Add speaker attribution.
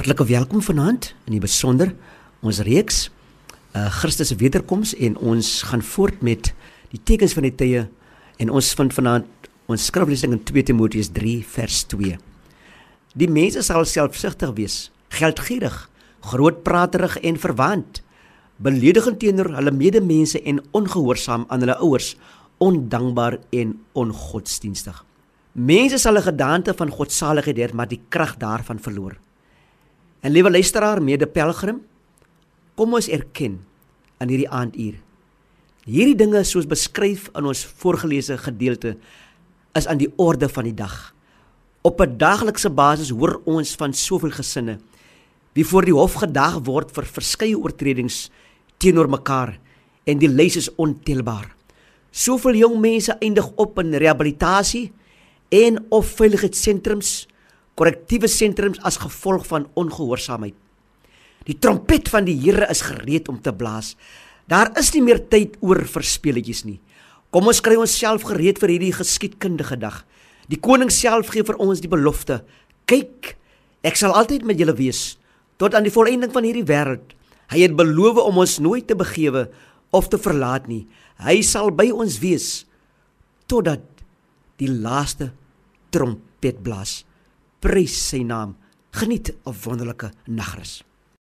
Speaker 1: Hartlike welkom vanaand in die besonder ons reeks uh Christus se wederkoms en ons gaan voort met die tekens van die tye en ons vind vanaand ons skriflesing in 2 Timoteus 3 vers 2. Die mense sal selfsugtig wees, geldgierig, grootpraterig en verwant, beledigend teenoor hulle medemense en ongehoorsaam aan hulle ouers, ondankbaar en ongodsdienstig. Mense sal 'n gedagte van godsaligheid hê, maar die krag daarvan verloor. En liewe luisteraar, mede pelgrim, kom ons erken in hierdie aanduur. Hierdie dinge soos beskryf in ons voorgelese gedeelte is aan die orde van die dag. Op 'n daaglikse basis hoor ons van soveel gesinne wie voor die hof gedag word vir verskeie oortredings teenoor mekaar en die lys is ontelbaar. Soveel jong mense eindig op in rehabilitasie en of veiligheidssentrums korrektiewe sentrums as gevolg van ongehoorsaamheid. Die trompet van die Here is gereed om te blaas. Daar is nie meer tyd oor vir speletjies nie. Kom ons kry onsself gereed vir hierdie geskiedkundige dag. Die koning self gee vir ons die belofte: "Kyk, ek sal altyd met julle wees tot aan die volëinding van hierdie wêreld." Hy het beloof om ons nooit te begewe of te verlaat nie. Hy sal by ons wees totdat die laaste trompet blaas prys sy naam. Geniet 'n wonderlike nagrus.